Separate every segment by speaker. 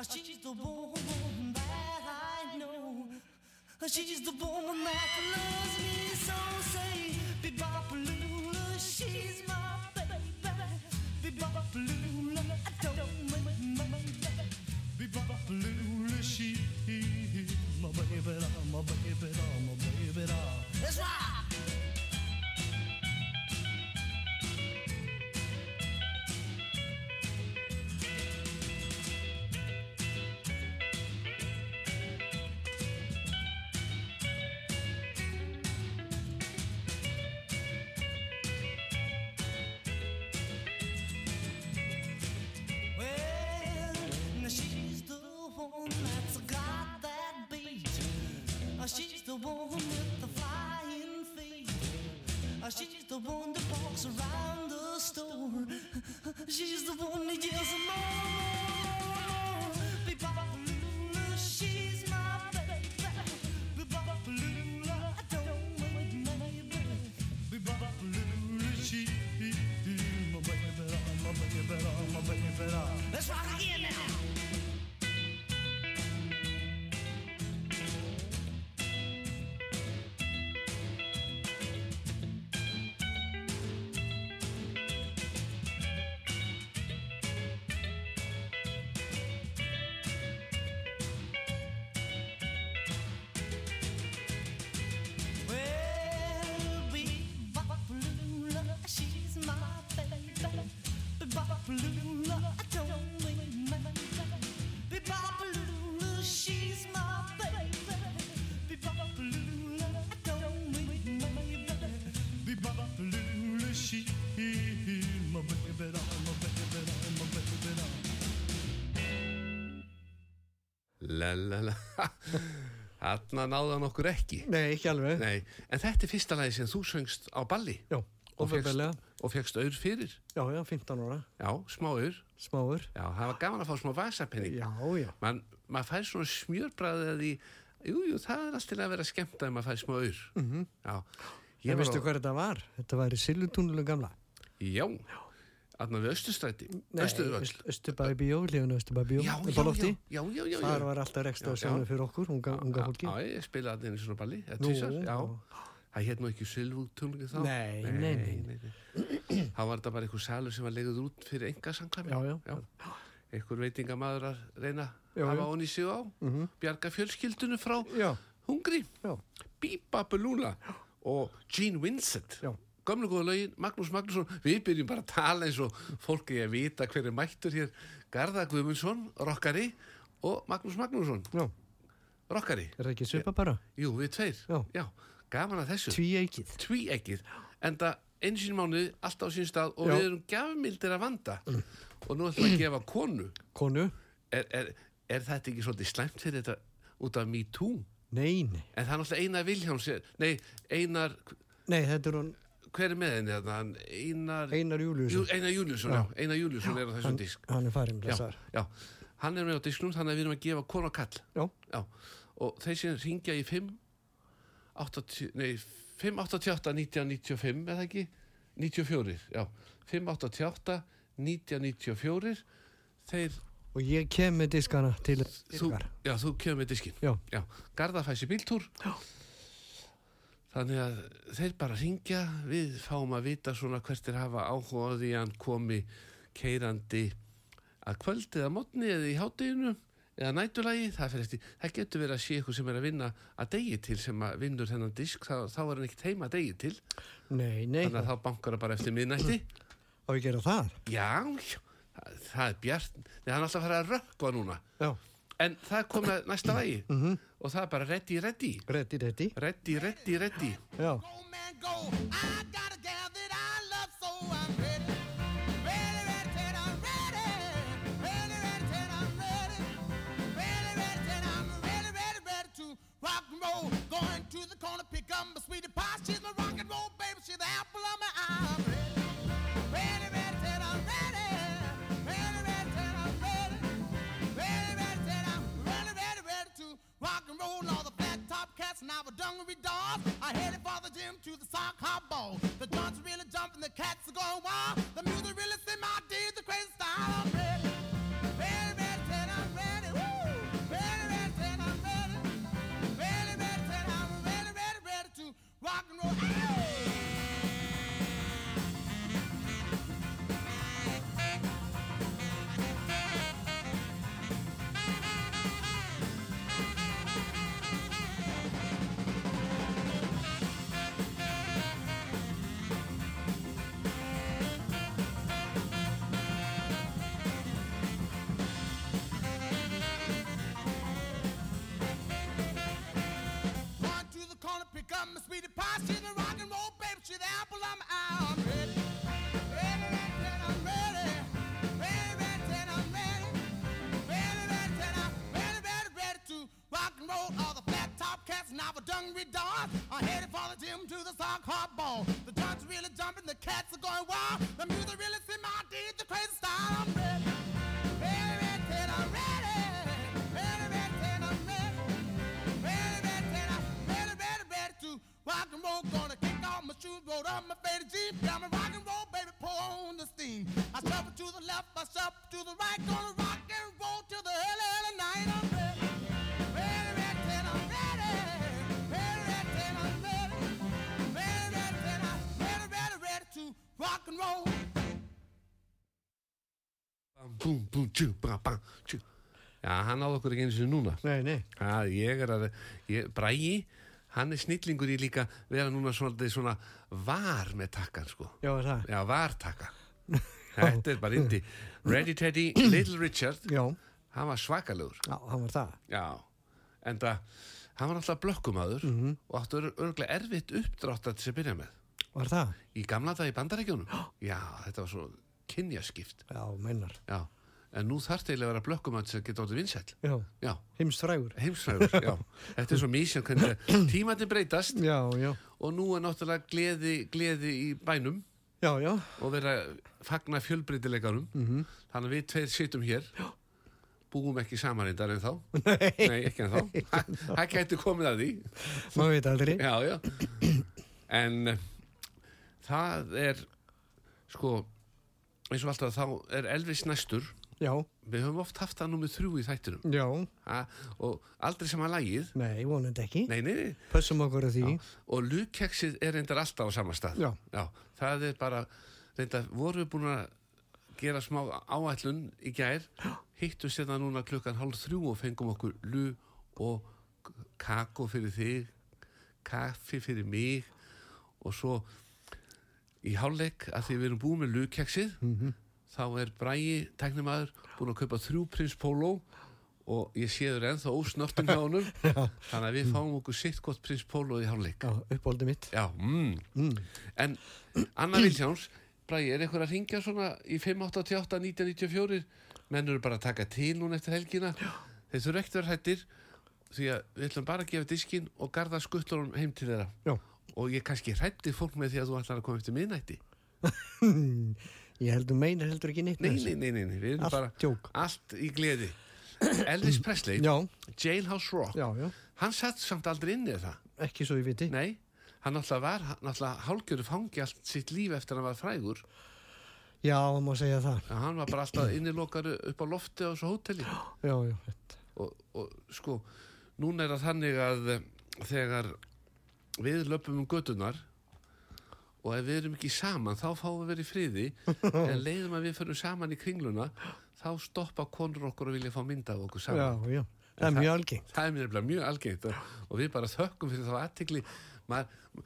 Speaker 1: She's the woman that I know. She's the woman that loves me so. Say, Bebop-a-lula, she's my baby. Bebop-a-lula, I don't my baby. Bebop-a-lula, she's my baby, my baby, my baby. That's right. One with the flying feet. Uh, She's the one that walks around the store. She's the one
Speaker 2: Þarna náða hann okkur ekki
Speaker 3: Nei, ekki alveg.
Speaker 2: Nei, en þetta er fyrsta lagi sem þú söngst á balli
Speaker 3: Já,
Speaker 2: og fékkst auður fyrir
Speaker 3: Já, já, 15 ára,
Speaker 2: Já, smá auður
Speaker 3: smáur.
Speaker 2: Já, það var gaman að fá smá vasapenning
Speaker 3: Já, já.
Speaker 2: Man, maður fær svona smjörbræðið að því Jú, jú, það er alltaf að vera skemmt að maður fær smá auður mm -hmm. Já,
Speaker 3: Ég veistu
Speaker 2: á-
Speaker 3: hvað þetta var? Þetta var í Silvutúnulegum gamla.
Speaker 2: Já, aðna við Östustræti Östuðvöll
Speaker 3: Östubæði bíó, lífinu Östubæði bíó.
Speaker 2: Já,
Speaker 3: upp á
Speaker 2: já, já, já, já, já,
Speaker 3: Þar var alltaf og saman
Speaker 2: já.
Speaker 3: fyrir okkur, unga, unga fólki.
Speaker 2: Já, ég spilaði allir í svona balli eða já. Það hétt nú ekki Silvutungli þá
Speaker 3: Nei, nei, nei.
Speaker 2: Þá var þetta bara einhver salur sem var leguð út fyrir enga samkvæmi
Speaker 3: Já, já.
Speaker 2: Einhver veitingamaður að reyna að hafa
Speaker 3: já.
Speaker 2: onni sig á
Speaker 3: Mhm.
Speaker 2: Bjarga fjölskyldunu frá Hungri Bíba Belúla og Gene Vincent
Speaker 3: já.
Speaker 2: Gömlu góða lögin, Magnús Magnússon Við byrjum bara að tala eins og fólki að vita hver er mættur hér Garða Guðmundsson, rockari og Magnús Magnússon,
Speaker 3: Já,
Speaker 2: rockari
Speaker 3: er það ekki svipa bara?
Speaker 2: Jú, við tveir,
Speaker 3: Já.
Speaker 2: gaman að þessu
Speaker 3: Tví eikið.
Speaker 2: Tví ekkið, enda einu sín mánuði, alltaf á sín stað og
Speaker 3: Já.
Speaker 2: Við erum gjafmildir að vanda og nú ætlum við að gefa konu
Speaker 3: Konu?
Speaker 2: er, er, er þetta ekki svolítið slæmt fyrir þetta út af Me Too?
Speaker 3: Nei, nei.
Speaker 2: En það er náttúrulega Einar Vilhjáms nei, Einar,
Speaker 3: Nei, þetta er hún
Speaker 2: hver er með henni þarna? Hann Einar,
Speaker 3: Einar
Speaker 2: Jú,
Speaker 3: Júliusson.
Speaker 2: Einar Júliusson, já. Einar Júliusson er á þessum
Speaker 3: Hann,
Speaker 2: disk
Speaker 3: hann er farin,
Speaker 2: já,
Speaker 3: blessar.
Speaker 2: já, hann er með á disknum þannig að við erum að gefa konu og kall
Speaker 3: Já.
Speaker 2: já. og þeir sem ringja í 5 80, nei, 588 1995 eða ekki 94, já 588 1994 þeir,
Speaker 3: Og ég kem með diskana til
Speaker 2: þú, já, þú kemur með diskin
Speaker 3: Já.
Speaker 2: já, Garðafæsi bíltúr
Speaker 3: Já.
Speaker 2: Þannig að þeir bara ringja við fáum að vita svona hvert er hafa áhuga á því að hann komi keirandi að kvöldið að mótni eða í hátteginu eða nætulagi, það, það getur verið að sé ykkur sem er að vinna að degi til sem að vinnur þennan disk, þá, þá er hann ekkert heima að degi til,
Speaker 3: Nei, nei,
Speaker 2: þannig að þá bankar það bara eftir miðnætti.
Speaker 3: á ég gera það.
Speaker 2: Já, það, það er bjart, Nei, hann er alltaf að fara að rökkva núna,
Speaker 3: Já,
Speaker 2: en það komið að næsta vægi og það er bara ready, ready, ready, ready, ready.
Speaker 3: Já,
Speaker 4: Go, man, go. I got a gal that I love, so I'm ready. Ready, to rock and roll. Going to the corner, pick up my sweetie
Speaker 2: búm, búm, tjú, bam, bam, tjú. Já, hann áður okkur ekki eins og núna.
Speaker 3: nei, nei.
Speaker 2: Það, ég er að, ég, Brægi, hann er snillingur í líka vera núna svona, svona var með takkan, sko.
Speaker 3: Já, það.
Speaker 2: Já, var takka. Þetta er bara indi. Ready Teddy, Little Richard,
Speaker 3: Já,
Speaker 2: hann var svakalegur.
Speaker 3: já, hann var það.
Speaker 2: Já, en það, hann var alltaf blökkumadur og áttu örgulega erfitt uppdrátt að þess að byrja með.
Speaker 3: Var það?
Speaker 2: Í gamla dag í bandarækjónum. Já, þetta var svo kynjaskipt.
Speaker 3: Já, mennar.
Speaker 2: Já, en nú þarf það eiginlega að vera blökkumadur sem geta áttið
Speaker 3: heimstfrægur.
Speaker 2: heimsfrægur, já. Þetta er svo hvernig tímandi breytast
Speaker 3: Já, já,
Speaker 2: og nú er náttúrulega gleði, gleði í bænum
Speaker 3: já, já.
Speaker 2: og vera fagna fjölbreytileikanum.
Speaker 3: Mhm.
Speaker 2: Þannig að við tveir sittum hér, búum ekki samanindar en þá.
Speaker 3: Nei,
Speaker 2: Nei, ekki en þá. Það- gæti komið að því.
Speaker 3: maður veit aldrei.
Speaker 2: Já, já. En uh, það er, sko, eins og alltaf þá er Elvis næstur.
Speaker 3: Já,
Speaker 2: Við höfum oft haft það nummið þrjú í þættinum.
Speaker 3: já,
Speaker 2: Ha, og aldrei sem að lagið.
Speaker 3: nei, vonandi ekki.
Speaker 2: Nei, nei.
Speaker 3: Pössum okkur að því.
Speaker 2: Og lukkeksið er reyndar alltaf á sama stað.
Speaker 3: Já.
Speaker 2: það er bara, reyndar, vorum við búin að gera smá áætlun í gær, hittu sér það núna klukkan hálf þrjú og fengum okkur lu og kakó fyrir þig, kaffi fyrir mig og svo í hálfleik að því við erum búin með lukkeksið, þá er Bræi, tæknimaður, búin að kaupa þrjú prins Pólo og ég sé þur ennþá ósnörtum hjá honum. Þannig að við fáum okkur sitt gott prins Pólo í hálfleik.
Speaker 3: Já, uppbóldi mitt.
Speaker 2: Já, mm. En Anna Viljáns, Bræði, er eitthvað að ringja svona í 588 1994 menn eru bara að taka til núna eftir helgina. Þeir þurfa ekkert vera hættir því að við ætlum bara að gefa diskinn og garda skuttlunum heim til þeirra.
Speaker 3: Já.
Speaker 2: og ég kannski hrætti fólk með því að þú ætlar að koma eftir miðnætti
Speaker 3: Ég heldur meinar heldur ekki neitt.
Speaker 2: nei, nei, nei, nei, nei, við erum
Speaker 3: Allt
Speaker 2: bara
Speaker 3: djók.
Speaker 2: allt í gleði Elvis Presley,
Speaker 3: Já,
Speaker 2: Jailhouse Rock
Speaker 3: já, já.
Speaker 2: hann satt samt aldrei inn í það
Speaker 3: Ekki svo ég viti.
Speaker 2: nei, hann náttúrulega var hann náttúrulega hálgjöru fangi allt sitt líf eftir að hann var frægur
Speaker 3: Já, það má segja það.
Speaker 2: En hann var bara alltaf innilokar upp á lofti á þessu hóteli
Speaker 3: Já, já. rétt.
Speaker 2: og, og sko, núna er það þannig að eh, þegar við löpum um götunar og ef við erum ekki saman þá fáum við verið friði en leiðum að við förum saman í kringluna þá stoppa konur okkur og vilja fá mynda af okkur
Speaker 3: Já,
Speaker 2: saman
Speaker 3: já, það er mjög algengt.
Speaker 2: það er mér nefnilega mjög algengt og, og við bara þökkum fyrir þá aðtikli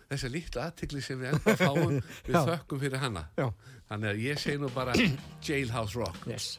Speaker 2: þessa litlu aðtikli sem við enda fáum við
Speaker 3: Já.
Speaker 2: þökkum fyrir hana
Speaker 3: Já.
Speaker 2: þannig að ég segi nú bara Jailhouse Rock
Speaker 3: Yes.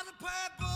Speaker 1: on the purple.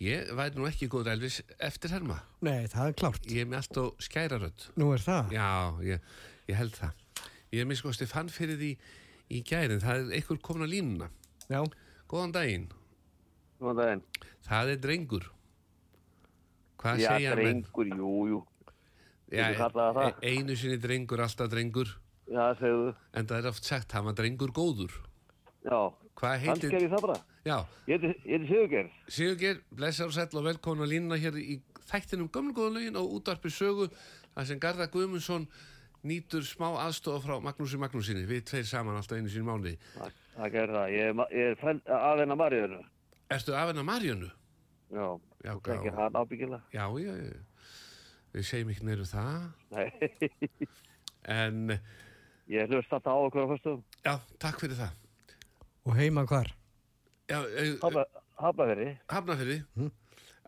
Speaker 2: Ég væri nú ekki góður Elvis eftir herma.
Speaker 3: Nei, það er klárt.
Speaker 2: Ég er með allt og skærarödd
Speaker 3: Nú er það.
Speaker 2: Já, ég, ég held það. Ég er miskosti fann fyrir því í gærin Það er einhver komin á línuna.
Speaker 3: Já.
Speaker 2: Góðan daginn. Það er drengur Hvað
Speaker 5: Já,
Speaker 2: segja menn?
Speaker 5: drengur, jú, jú.
Speaker 2: Já, e- einu sinni drengur, alltaf drengur
Speaker 5: Já, segðu.
Speaker 2: En það er oft sagt, hann var drengur góður
Speaker 5: Já. Hans gerði það bara.
Speaker 2: Já,
Speaker 5: Ég heiti- Sigurger.
Speaker 2: Sigurgeir, blessar og sæll og velkomin að línuna hér í þættinum gömlu góða lögin og útvarpi sögu þar sem Garða Guðmundsson nýtur smá aðstofa frá Magnúsi Magnúsinni við tveir saman alltaf einu sín mánuði
Speaker 5: Það, það. Ég er, ma- ég er frænd af hennar Marjönu? Já.
Speaker 2: Já,
Speaker 5: Það ekki
Speaker 2: já,
Speaker 5: hann ábyggilega.
Speaker 2: já, já, já. Við segjum ekki neyru það
Speaker 5: Nei.
Speaker 2: en
Speaker 5: ég hlust alltaf á okkur á fyrstum.
Speaker 2: já, takk fyrir það
Speaker 3: Og heima hvar?
Speaker 2: Já, eh,
Speaker 5: Hafnaferi.
Speaker 2: Hafnafyrði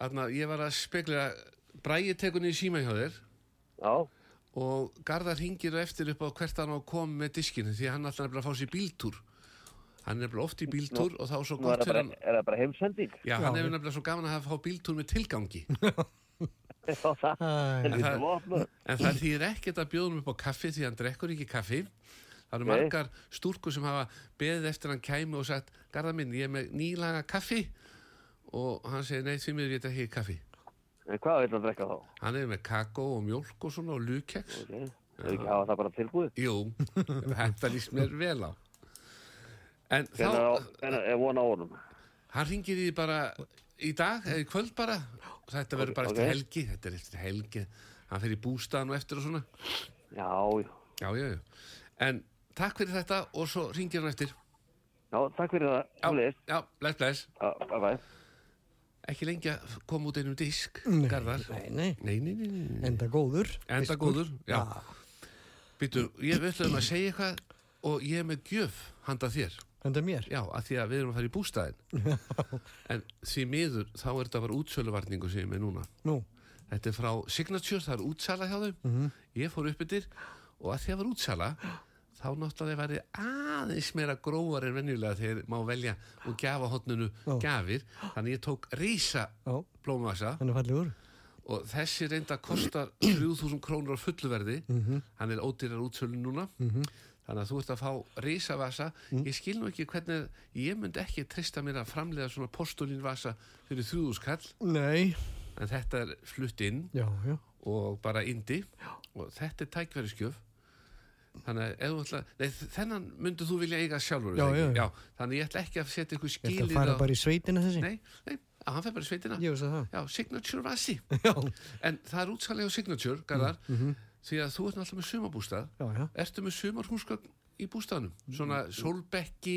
Speaker 2: Þarna, ég var að spekla Bræði tekunni í síma hjá þér
Speaker 5: Já.
Speaker 2: og Garðar hingir eftir upp á hvert hann á að koma með diskinu því að hann alltaf nefnilega að fá sér bíltúr hann er nefnilega oft í bíltúr og þá er svo
Speaker 5: Nú er
Speaker 2: gott fyrir hann
Speaker 5: er það bara heimsending.
Speaker 2: já, hann hefur nefnilega svo gaman að hafa fá bíltúr með tilgangi
Speaker 5: Já, það. Er opnað.
Speaker 2: en það þýðir ekkert að bjóða hann upp á kaffi því hann drekkur ekki kaffi það eru
Speaker 5: Nei.
Speaker 2: margar stúrkur sem hafa beðið eftir hann kæmi og sagt Garðar minn, ég er með nýlaga kaffi og hann segir, nei, því miður ég þetta ekki kaffi
Speaker 5: En hvað vil hann drekka þá?
Speaker 2: hann er með kakó og mjólk og svona og lukeks
Speaker 5: Ok. Það er ekki hafa það bara tilbúið.
Speaker 2: Jú, þetta líst mér vel á. En
Speaker 5: Hvernig
Speaker 2: þá,
Speaker 5: er, er von á honum?
Speaker 2: hann ringir í bara í dag, eða í kvöld bara. Þetta verður bara eftir helgi, þetta er eftir helgi. Hann fer í bústaðan og eftir og svona.
Speaker 5: Já, já.
Speaker 2: Já, já, já. En takk fyrir þetta og svo ringir hann eftir.
Speaker 5: Já, takk fyrir það.
Speaker 2: Já,
Speaker 5: Svolítið.
Speaker 2: já, bless, bless.
Speaker 5: Já, bye bye.
Speaker 2: Ekki lengi að koma út einum disk,
Speaker 3: Nei,
Speaker 2: Garðar.
Speaker 3: nei, nei.
Speaker 2: Nei, nei, nei, nei.
Speaker 3: Enda góður.
Speaker 2: Enda
Speaker 3: Fiskur.
Speaker 2: góður, já. Býtu, ég um að segja eitthvað og ég er með gjöf handa þér.
Speaker 3: Enda mér.
Speaker 2: Já, að því að við erum að fara í bústæðin En því miður þá er þetta bara útsöluvarningu sem ég með núna.
Speaker 3: Nú,
Speaker 2: Þetta er frá Signature, það er útsala hjá þeim. Ég fór upp yfir og að því að var útsala þá náttúrulega væri aðeins meira grófar en venjulega þegar má velja og gjafa hotnunu
Speaker 3: Já.
Speaker 2: gjafir. Þannig ég tók rísa
Speaker 3: já,
Speaker 2: blómvasa.
Speaker 3: Hann er fallegur.
Speaker 2: og þessi reynda kostar 3000 krónur á fulluverði hann er ódýrar útsölu núna þannig að þú ert að fá risavasa. Ég skil nú ekki hvernig ég myndi ekki trista mér að framlega svona postulínvasa fyrir 3000 kall
Speaker 3: Nei,
Speaker 2: en þetta er flutt inn
Speaker 3: já, já.
Speaker 2: og bara indi. Og þetta er tækverðiskjöf þannig að ætla, nei, þennan myndu þú vilja eiga sjálfur
Speaker 3: Já, já, já.
Speaker 2: þannig ég ætla ekki að setja ykkur
Speaker 3: Þetta
Speaker 2: skilið
Speaker 3: fara
Speaker 2: á-
Speaker 3: bara í sveitina þessi?
Speaker 2: nei, nei, að hann fer bara í sveitina. Já, signature vasi.
Speaker 3: Já,
Speaker 2: en það er útsalega signature, Garðar því að þú ert náttúrulega með sumabústað ertu með sumarhúsgögn í bústaðnum? Svona sólbekki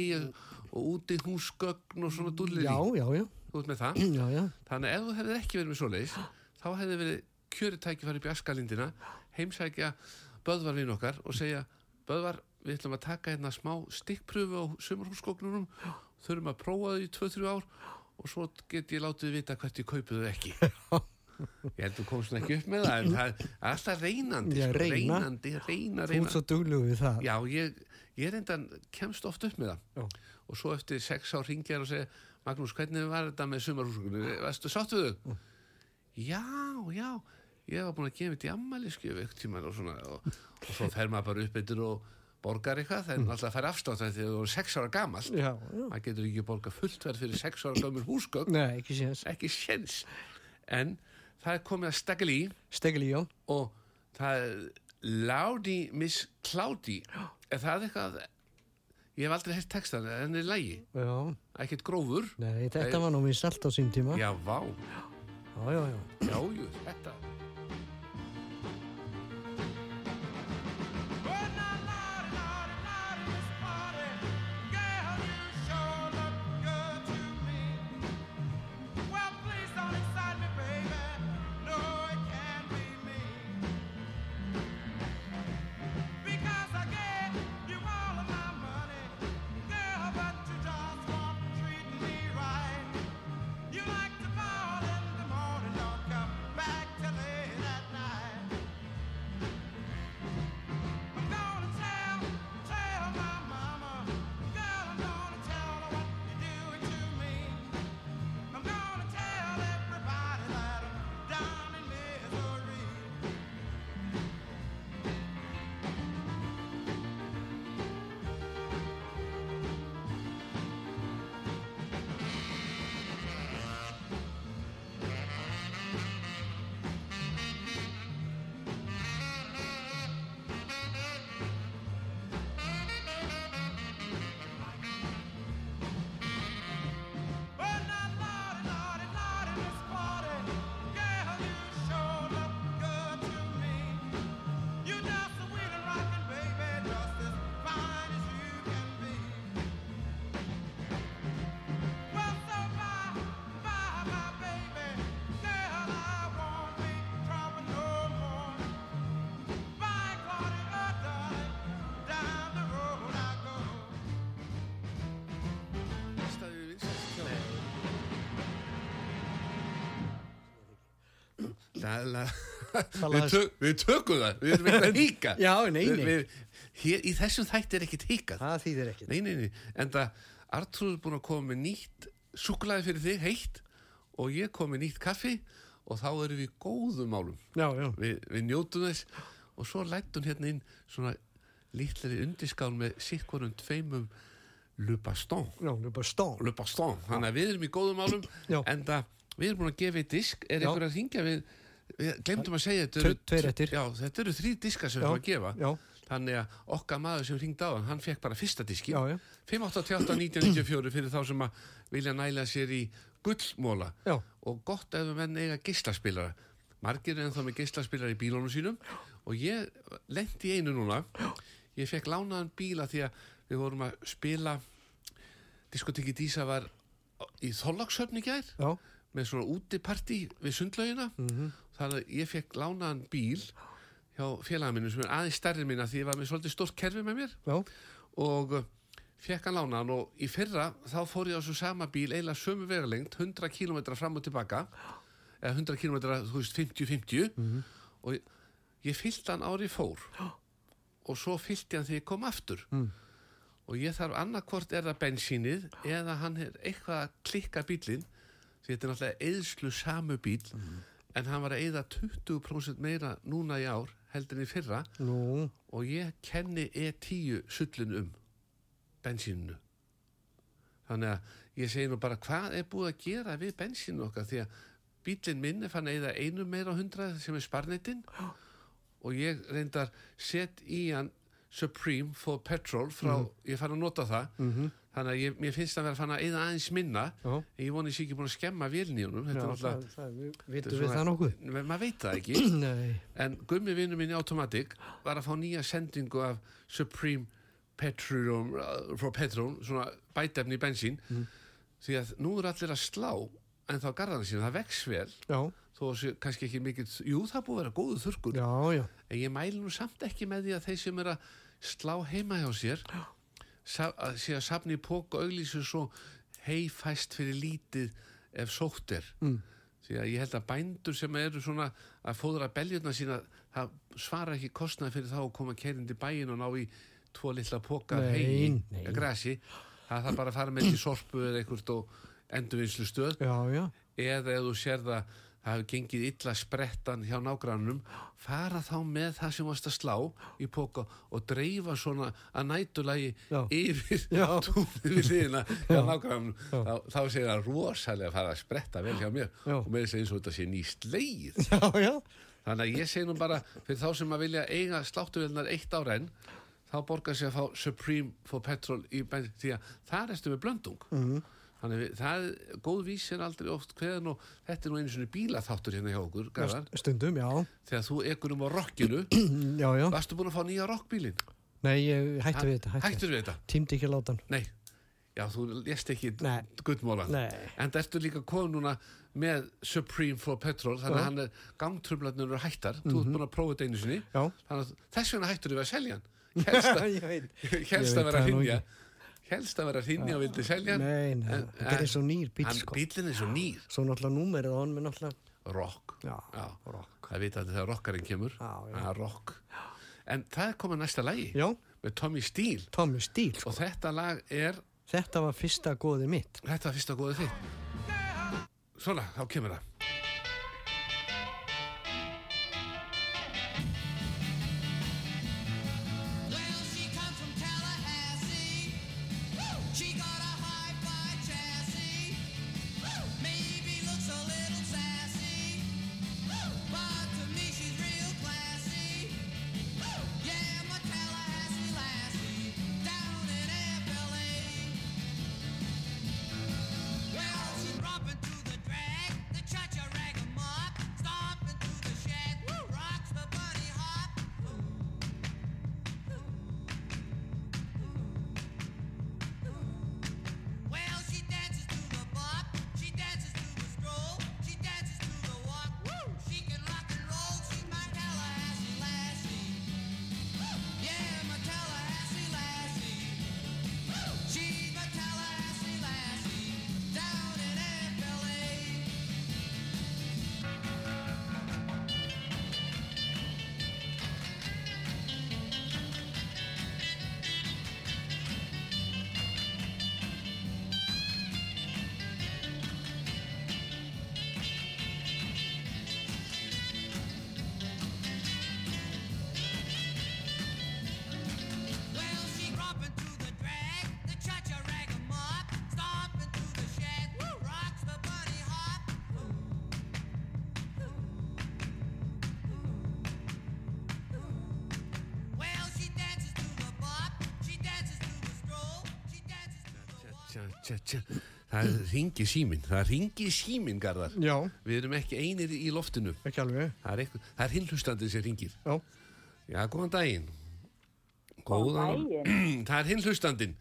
Speaker 2: og úti húsgögn og svona dullir
Speaker 3: Já, já, já.
Speaker 2: þú ert með það?
Speaker 3: Já, já.
Speaker 2: Þannig ef þú hefðir ekki verið með svoleiðis þá hefði verið kjöritæki farið upp í askalindina heimsækja Böðvar við okkar og segja Böðvar, við ætlum að taka hérna smá stikkpröfu á sumarhúsgóknunum þurfum að prófa þau í 2-3 ár og svo get ég látið vita hvert ég kaupið þau ekki Ég held þú komst ekki upp með það en það er alltaf reynandi
Speaker 3: Já,
Speaker 2: sko,
Speaker 3: reyna.
Speaker 2: reynandi, reyna,
Speaker 3: Þú
Speaker 2: reyna
Speaker 3: ert svo duglug við það.
Speaker 2: Já, ég, ég reyndan kemst oft upp með það
Speaker 3: Já.
Speaker 2: og svo eftir sex ár ringjar og segja Magnús, hvernig var þetta með sumarhúsgöknunum varstu sátt við þau? Já, já, ég var búin að gefa þetta í ammæliskjöf eitt tíma og svona og, og svo fer maður bara upp eittur og borgar eitthvað, það er alltaf að færa afstátt þegar þú er sex ára gamall
Speaker 3: Já, já.
Speaker 2: maður getur ekki borgað fullt verð fyrir sex ára gamur húsgögn,
Speaker 3: Nei, ekki
Speaker 2: séns en það er komið að í
Speaker 3: Stegli, já.
Speaker 2: og það er Ládi Miss Cloudy er það eitthvað ég hef aldrei heilt textan, en það er lægi
Speaker 3: Já.
Speaker 2: ekkert grófur
Speaker 3: Nei, þetta var nú minn salt á sín tíma.
Speaker 2: já, vá,
Speaker 3: Já, já, já.
Speaker 2: já, jú, þetta við, tök, við tökum það, við erum ekki að híka
Speaker 3: Já, nei, nei.
Speaker 2: Við, hér, í þessum þætti er ekkit híkað
Speaker 3: Það þýðir ekki.
Speaker 2: nei, nei, nei, en það Artrúð er búin að koma með nýtt súkulaði fyrir þig, heitt og ég kom með nýtt kaffi og þá erum við góðum málum.
Speaker 3: Já, já.
Speaker 2: við, við njótum þess. Og svo lætt hún hérna inn svona lítlari undirskál með sikkorum tveimum Le Baston
Speaker 3: Já, það bara stón.
Speaker 2: Le Baston, þannig að við erum í góðum málum. En það, við erum búin að gefa í disk. Er
Speaker 3: Já.
Speaker 2: einhver að ringja við við glemdum að segja þetta eru,
Speaker 3: tveir eftir.
Speaker 2: já, þetta eru þrý diskar sem við
Speaker 3: Já,
Speaker 2: erum að gefa
Speaker 3: já.
Speaker 2: þannig að okkar maður sem ringdi á hann hann fekk bara fyrsta diskin
Speaker 3: Já, já.
Speaker 2: 588-1994 fyrir þá sem að vilja næla sér í gullmóla
Speaker 3: Já.
Speaker 2: og gott ef menn eiga geislaspilara margir er ennþá með geislaspilara í bílónum sínum og ég lendi í einu núna ég fekk lánaðan bíla því að við vorum að spila diskotekki Dísa var í Þorlákshöfni gær
Speaker 3: Já.
Speaker 2: með svona útipartí við sundlaugina þannig að ég fekk lánaðan bíl hjá félaginu sem er aðeins stærri minna því ég var með svolítið stórt kerfi með mér.
Speaker 3: Já.
Speaker 2: og uh, fekk hann lánaðan og í fyrra þá fór ég á svo sama bíl eiginlega sömu vegalengt 100 km fram og tilbaka. Eða 100 km, þú veist, 50-50 og ég, ég fyllt hann ári fór. Og svo fyllt ég hann þegar ég kom aftur. Og ég þarf annarkvort er það bensínið eða hann er eitthvað að klikka bílinn því þetta er náttúrulega eðslu samu bíl en hann var að eyða 20% meira núna í ár heldur en í fyrra.
Speaker 3: Nú,
Speaker 2: og ég kenni E10 sullin um bensínu þannig að ég segi nú bara hvað er búið að gera við bensínu okkar? Því að bílinn minn er fann að eyða einu meira á hundrað sem er sparnitinn og ég reyndar sett í hann Supreme for Petrol frá, ég fann að nota það þannig að ég, mér finnst að vera fann að eyða aðeins minna.
Speaker 3: Já.
Speaker 2: en ég voni sér ekki búin að skemma vélni í honum
Speaker 3: já, það, við það nokkuð.
Speaker 2: maður veit það ekki. En gummi vinnu minn í Automatic var að fá nýja sendingu af Supreme Petroleum uh, frá Petrol, svona bætefni í bensín. Því að nú er allir að slá en þá garðana sína, það vex vel.
Speaker 3: Já,
Speaker 2: þó kannski ekki mikið, jú það búið að vera góðu þurrkur.
Speaker 3: Já, já,
Speaker 2: en ég mæli nú samt ekki með því að þeir sem er að slá heima hjá sér sa, að sé að safni í pók og auglísu svo heifæst fyrir lítið ef sótt er mm. því að ég held að bændur sem eru svona að fóðra beljurna sína það svara ekki kostnað fyrir þá að koma kerindi bæin og ná í tvo litla póka hegi,
Speaker 3: nei.
Speaker 2: grasi það þarf bara að fara með til sorpu eða einhvert og endurvinnslu stöð
Speaker 3: já, já,
Speaker 2: eða ef þú sér það það hefur gengið illa sprettan hjá nágrannum fara þá með það sem varst að slá í póka og dreifa svona að nætulagi
Speaker 3: Já.
Speaker 2: yfir túnið við liðina hjá nágrannum þá, þá segir það rosalega að fara að spretta vel hjá mér
Speaker 3: Já.
Speaker 2: og með þess að eins og þetta sé nýst leið
Speaker 3: já,
Speaker 2: þannig að ég segi nú bara fyrir þá sem að vilja eiga sláttuvelnar eitt ára enn þá borgar sér að fá Supreme for Petrol í bensin því að það erstu með blöndung.
Speaker 3: Mhm.
Speaker 2: Þannig við, það, góð vís er aldrei oft hverðan og þetta er nú einu svona bílaþáttur hérna hjá okkur, Garðar,
Speaker 3: stundum, já,
Speaker 2: þegar þú ekkur um á rockinu
Speaker 3: já, já.
Speaker 2: varstu búin að fá nýja rockbílin
Speaker 3: Nei, ég hætti við þetta,
Speaker 2: hættur við þetta?
Speaker 3: Tímdi ekki að láta hann.
Speaker 2: Nei, já þú lést ekki
Speaker 3: Nei.
Speaker 2: guttmólan
Speaker 3: Nei.
Speaker 2: en það ertu líka komið núna með Supreme for Petrol þannig að hann er gangtröflarnir eru hættar þú ert búin að prófa þetta einu sinni
Speaker 3: Já.
Speaker 2: þannig að þess vegna hættur við að selja hann helst að,
Speaker 3: ég veit.
Speaker 2: helst
Speaker 3: Ég
Speaker 2: að
Speaker 3: veit
Speaker 2: vera að
Speaker 3: það nú
Speaker 2: hrinja helst að vera að hrinja og vildi selja
Speaker 3: Nei, nei, þetta er eins og nýr bíl,
Speaker 2: hann,
Speaker 3: sko.
Speaker 2: bílinn er svo nýr
Speaker 3: Svo náttúrulega númerið á hann með náttúrulega,
Speaker 2: rock
Speaker 3: já,
Speaker 2: Já.
Speaker 3: rock.
Speaker 2: það vita allir þegar rockarinn kemur
Speaker 3: Já, já.
Speaker 2: Er rock en það er komið næsta lagi
Speaker 3: Já,
Speaker 2: með Tommy Steele
Speaker 3: Tommy Steele, sko.
Speaker 2: og þetta lag er
Speaker 3: Þetta var fyrsta góðið mitt.
Speaker 2: þetta er fyrsta góðið þitt svona, þá kemur það tja, tja, tja. það ringi símin það ringi símin, Garðar.
Speaker 3: Já,
Speaker 2: við erum ekki einir í loftinu.
Speaker 3: Ekki alveg.
Speaker 2: það er, eitthvað, það er hinhlustandi sem ringir
Speaker 3: Já,
Speaker 2: já, góðan daginn. Góðan daginn. Það er hinhlustandin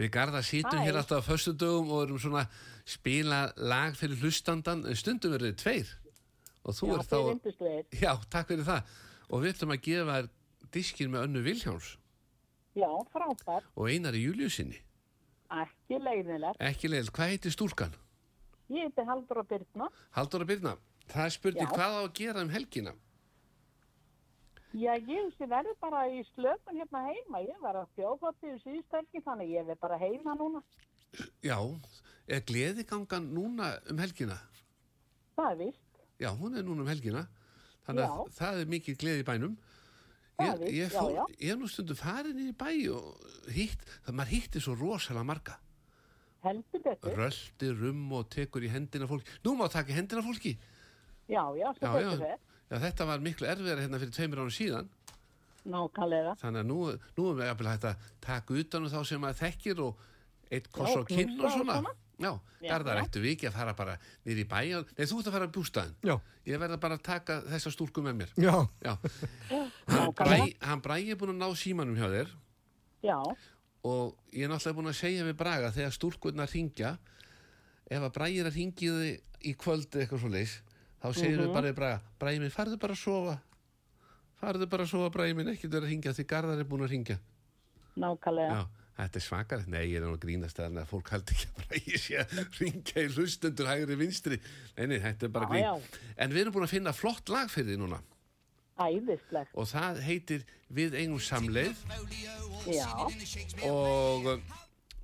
Speaker 2: við Garðar sýtum hér alltaf á föstudögum og erum svona spila lag fyrir hlustandan stundum verður þið tveir. Og þú
Speaker 6: Já,
Speaker 2: ert
Speaker 6: þið
Speaker 2: þá
Speaker 6: reyndust við.
Speaker 2: já, takk fyrir það. Og við ætlum að gefa þér diskinn með önnu Vilhjáns
Speaker 6: Já, frábært.
Speaker 2: og Einari Júliusinni
Speaker 6: Ekki leiðilegt.
Speaker 2: ekki leil, hvað heitir stúlkan?
Speaker 6: Ég heiti Haldur og Byrna.
Speaker 2: Halldóra Birna, það er spurning
Speaker 6: Já.
Speaker 2: hvað á að gera um helgina
Speaker 6: Já, ég sé verður bara í slöpun hérna heima. Ég var að þjóðfatti í síðustælki, þannig ég verð bara heima núna.
Speaker 2: já, er gleðigangan núna um helgina?
Speaker 6: Það er víst.
Speaker 2: Já, hún er núna um helgina. Þannig að
Speaker 6: Já.
Speaker 2: það er mikið gleði bænum.
Speaker 6: Það
Speaker 2: Ég,
Speaker 6: er víst,
Speaker 2: ég,
Speaker 6: já,
Speaker 2: fór,
Speaker 6: já.
Speaker 2: ég er nú stundu farin í bæ og hitt, það maður hitti svo rosalega marga.
Speaker 6: Heldur betur.
Speaker 2: Röldi, rum og tekur í hendina fólki. Nú má taka í hendina fólki.
Speaker 6: Já, já, svo
Speaker 2: Já,
Speaker 6: betur
Speaker 2: já.
Speaker 6: við.
Speaker 2: Já, þetta var miklu erfiðara hérna fyrir tveimur árum síðan.
Speaker 6: Nákvæmlega.
Speaker 2: Þannig að nú, nú er við að taka utan um þá sem maður þekkir og eitt koss
Speaker 6: Já,
Speaker 2: á kinn og
Speaker 6: og
Speaker 2: svona. Já, Garðar,
Speaker 6: já.
Speaker 2: ættu við ekki að fara bara niður í bæ og- Nei, þú ert að fara að bústaðin
Speaker 3: Já.
Speaker 2: Ég verða bara að taka þessa stúlku með mér.
Speaker 3: Já,
Speaker 2: Já. Hann. Bragi, hann Bragi er búin að ná símanum hjá þér.
Speaker 6: Já,
Speaker 2: og ég er náttúrulega búin að segja við Braga þegar stúlkurnar ringja ef að Bragi er að ringja þig í kvöld eða eitthvað svo leis þá segir
Speaker 6: Mhm.
Speaker 2: við bara við Braga Bragi minn, farðu bara að sofa. Farðu bara að sofa Bragi minn, ekkert verið að ringja því Garðar er búin að ringja
Speaker 6: nákvæmlega.
Speaker 2: Já, þetta er svakar Nei, ég er að grínast að fólk haldi ekki að Bragi sé að ringja í hlustendur hægri vinstri. Nei, nei, þetta er bara
Speaker 6: Já,
Speaker 2: grín.
Speaker 6: já.
Speaker 2: En við erum búin að finna flott lag fyrir því núna.
Speaker 6: Æðislegt.
Speaker 2: og það heitir Við eigum samleið.
Speaker 6: Já,
Speaker 2: og,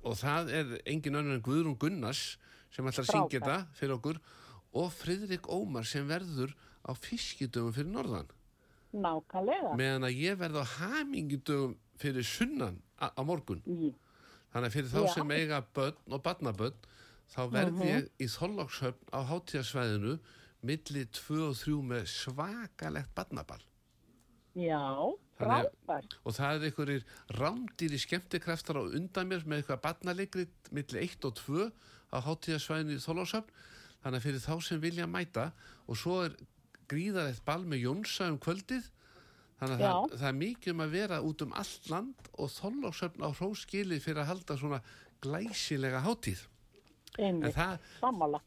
Speaker 2: og það er engin önnur en Guðrún Gunnars sem ætlar að syngja þetta fyrir okkur. Og Friðrik Ómar sem verður á fiskidögum fyrir norðan.
Speaker 6: Nákvæmlega.
Speaker 2: meðan að ég verð á hamingidögum fyrir sunnan á morgun.
Speaker 6: Í-
Speaker 2: þannig að fyrir þá
Speaker 6: Já.
Speaker 2: sem eiga börn og barnabörn þá verð ég í Þorlókshöfn á hátíðasvæðinu milli 2 og 3 með svakalegt barnaball
Speaker 6: Já, frábært.
Speaker 2: og það er einhverjir rámdýri skemmtikraftar á undan mér með eitthvað barnalegri milli 1 og 2 á hátíðasvæðinu í Þorlókshöfn þannig að fyrir þá sem vilja mæta og svo er gríðarlegt ball með Jónsa um kvöldið þannig að það, það er mikið um að vera út um allt land og Þorlókshöfn á hróskili fyrir að halda svona glæsilega hátíð
Speaker 6: Einmitt.
Speaker 2: það,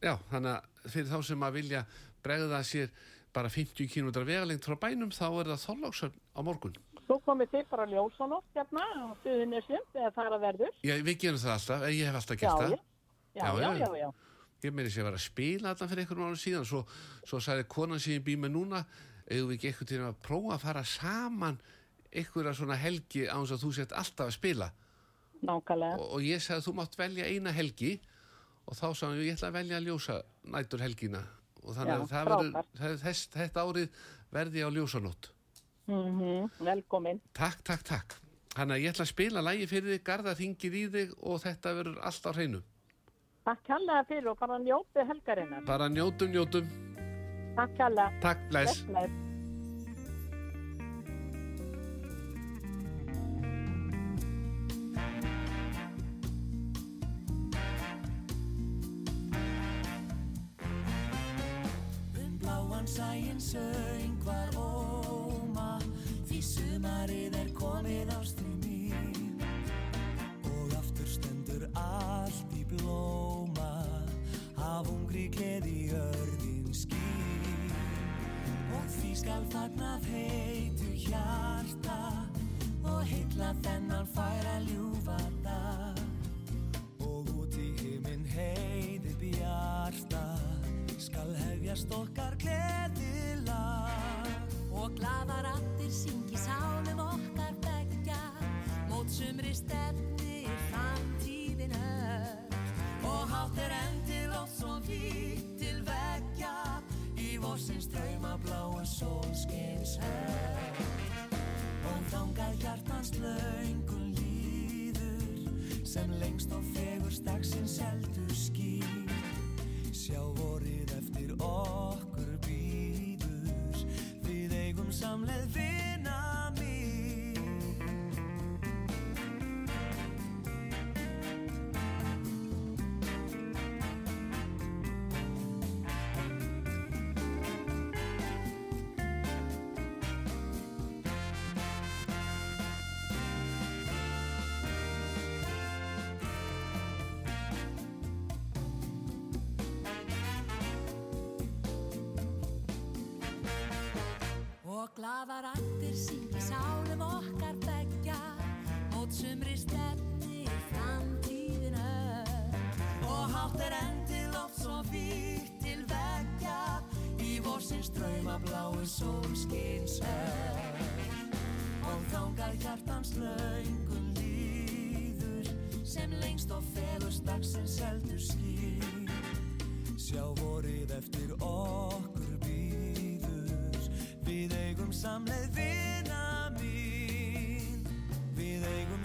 Speaker 2: já, þannig að fyrir þá sem að vilja bregða sér bara 50 km vegalengt frá bænum þá er það Þorlókshöfn á morgun
Speaker 6: Svo komið þið bara ljósanótt hérna á Suðunisjum þegar það er að verður.
Speaker 2: Já, við gerum það alltaf, ég hef alltaf gert það.
Speaker 6: já. Já,
Speaker 2: Já,
Speaker 6: já,
Speaker 2: já. Ég meiri að vera að spila allan fyrir einhverjum árum síðan, svo, svo sagði konan sem ég bý með núna, eigum við ekki eitthvað til að prófa að fara saman einhverja svona helgi á þess að þú sett alltaf að spila.
Speaker 6: Nákvæmlega.
Speaker 2: Og, og ég sagði að þú mátt velja eina helgi og þá sagði hann, ég ætla að velja að ljósa nætur helgina. Og þannig
Speaker 6: Já,
Speaker 2: að verður, þess, þetta árið verði ég á ljósanótt.
Speaker 6: Mm Velkomin.
Speaker 2: Takk, takk, takk. Þannig að ég ætla að spila lægi fyrir þig, garda ringir í þig og þetta verður allt á hreinu.
Speaker 6: Takk kærlega fyrir og bara njótið helgarinnar.
Speaker 2: Bara njótum, njótum.
Speaker 6: Takk kærlega.
Speaker 2: Takk, bless.
Speaker 6: Bless, bless.
Speaker 1: Sæinn söngvar óma Því sumarið er komið ástri mín Og aftur stendur allt í blóma Af ungri gleði jörðin því skal fagnað heitu hjarta Og heilla þennan færa ljúfa dag. Og út í himinn heiði bjarta Skal hefjast okkar gleðilag.
Speaker 7: Og glaðar allir syngi sálum okkar begja Mót sumri stefni framtíðin öll.
Speaker 1: Og hátt er enn til oft svo vítt til veggja Í vorsins drauma höll Og þangað hjartans löngun líður Sem lengst og fegurst dagsins eldur skýr. Sjá vorið eftir okkur býður Við eigum samleið vina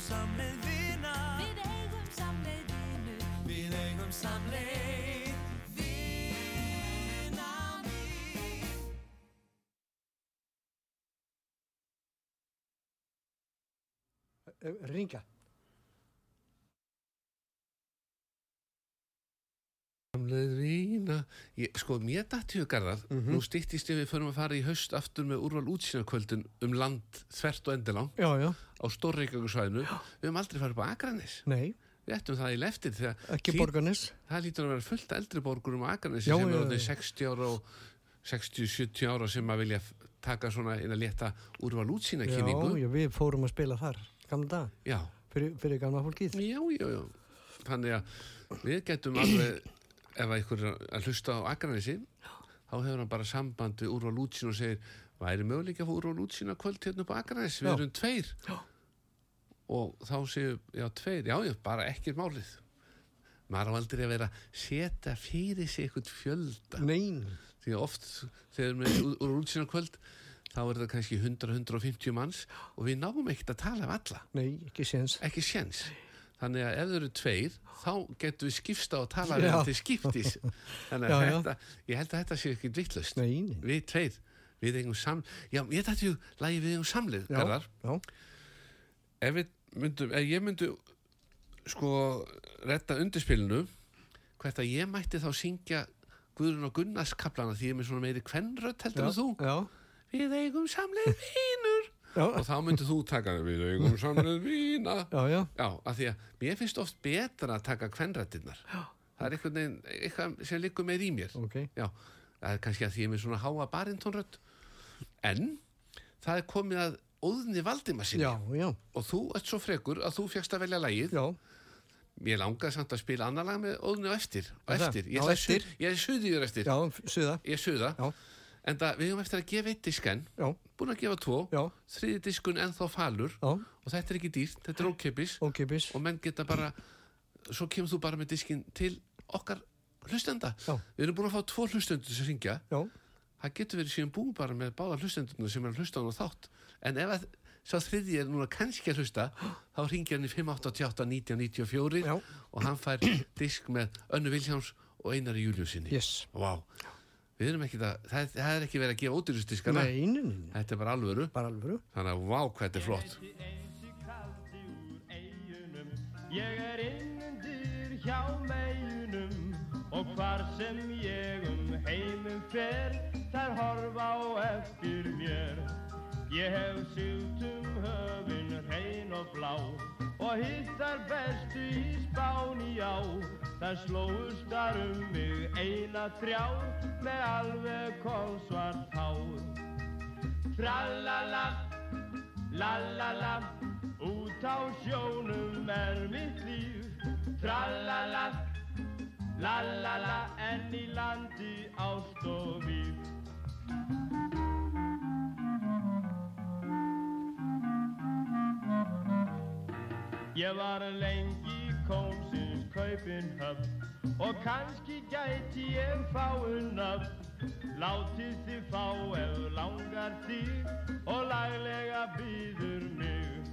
Speaker 1: Við eigum samleið vina
Speaker 7: Við eigum samleið vinur
Speaker 1: Við eigum samleið vina mín
Speaker 3: Ringa.
Speaker 2: Vína ég, Sko, mér dætti huga garðar Nú stýttist ég við förum að fara í haust aftur með úrval útsýnarkvöldin um land þvert og endilang
Speaker 3: Já, já.
Speaker 2: á Stórreikagursvæðinu Við höfum aldrei farið upp á Akranes
Speaker 3: Nei,
Speaker 2: Við ættum það í leftir
Speaker 3: borgarnes.
Speaker 2: Það lítur að vera fullt eldri borgurum á Akranesi
Speaker 3: Já,
Speaker 2: sem orðin
Speaker 3: já.
Speaker 2: 60 ára og 60-70 ára sem að vilja taka svona inn að leta úrval útsýna
Speaker 3: Já, við fórum að spila þar, gamla dag,
Speaker 2: Já,
Speaker 3: fyrir, fyrir gamla fólkið.
Speaker 2: já, já, já. Þannig að við getum alveg ef að ykkur er að hlusta á Akranesi þá hefur hann bara samband við úrval útsýna og segir væri möguleik að fá úrval útsýna kvöld hérna upp á Akranes, við erum tveir. Já. og þá séu, já, tveir já, já, bara ekkert málið. Maður á aldrei að vera að setja fyrir sig eitthvað fjölda.
Speaker 3: Nein,
Speaker 2: því að oft þegar við erum með úr, úr útsýna kvöld þá er það kannski 100-150 manns og við náum ekkert að tala af alla.
Speaker 3: Nei, ekki séns.
Speaker 2: Þannig að ef þau eru tveir þá getum við skipst á að tala við til skiptis. Þannig að
Speaker 3: Já, já.
Speaker 2: þetta, ég held að þetta sé ekki vittlust við tveir, við eigum sam já, ég þetta ju lagi við eigum samlið
Speaker 3: Já,
Speaker 2: Garðar. ef við myndum, ef ég myndi sko retta undirspilinu hvert að ég mætti þá syngja Guðrun og Gunnars kaplana því ég er með svona meiri kvennrödd heldur en þú.
Speaker 3: já,
Speaker 2: við eigum samlið vínur og þá myndið þú taka við eigum samlið vína
Speaker 3: já,
Speaker 2: af því að mér finnst oft betra að taka kvennrættinnar. Það er einhvern veginn, eitthvað sem liggur meir í mér.
Speaker 3: ok,
Speaker 2: Já, það er kannski að því ég er með svona háa barintónrödd. En það er komið að óðni Valdimarsinni.
Speaker 3: já, já,
Speaker 2: Og þú ert svo frekur að þú fegst að velja lagið.
Speaker 3: já,
Speaker 2: Ég langaði samt að spila annar lag með óðni og eftir. Og eftir. Ég, su- ég er suðiður eftir.
Speaker 3: já, suða,
Speaker 2: Ég er suða.
Speaker 3: Já.
Speaker 2: En það, við höfum eftir að gefa eitt disken.
Speaker 3: já,
Speaker 2: Búin að gefa tvo.
Speaker 3: já,
Speaker 2: Þriði diskun ennþá falur.
Speaker 3: já,
Speaker 2: Og þetta er ekki dýrt. Þetta er ókipis.
Speaker 3: ok, bis,
Speaker 2: og menn geta bara svo kemur þú bara með diskin til okkar hlustenda
Speaker 3: Já.
Speaker 2: við erum búin að fá tvo hlustendur sem syngja
Speaker 3: já,
Speaker 2: það getur verið síðan búin bara með báða hlustendurna sem er að hlusta á hann og þátt en ef að sá þriði er núna kannski að hlusta þá ringir hann í 588 1994
Speaker 3: Já.
Speaker 2: og hann fær disk með Önnu Viljáns og Einari Júliusinni
Speaker 3: yes,
Speaker 2: Vá, við erum ekki það það, það er ekki verið að gefa ódýrusdiskana
Speaker 3: nei, nei, nei, nei,
Speaker 2: þetta er bara alvöru.
Speaker 3: Bara alvöru,
Speaker 2: þannig að vá hvað þetta er flott.
Speaker 8: Ég er innundir hjá meginum Og hvar sem ég um heimum fer Þær horfa á eftir mér. Ég hef sylt um höfin hrein og blá Og hittar bestu í spáni á Þær slóust þar um mig eina þrjá Með alveg kolsvart hár. Tralala La-la-la, út á sjónum er mitt líf. Tralala, la-la-la, en í landi ást og víf Ég var lengi kómsins kaupin höfn Og kannski gæti ég fáinn öfn Látið þið fá ef langar þig Og laglega býður mig.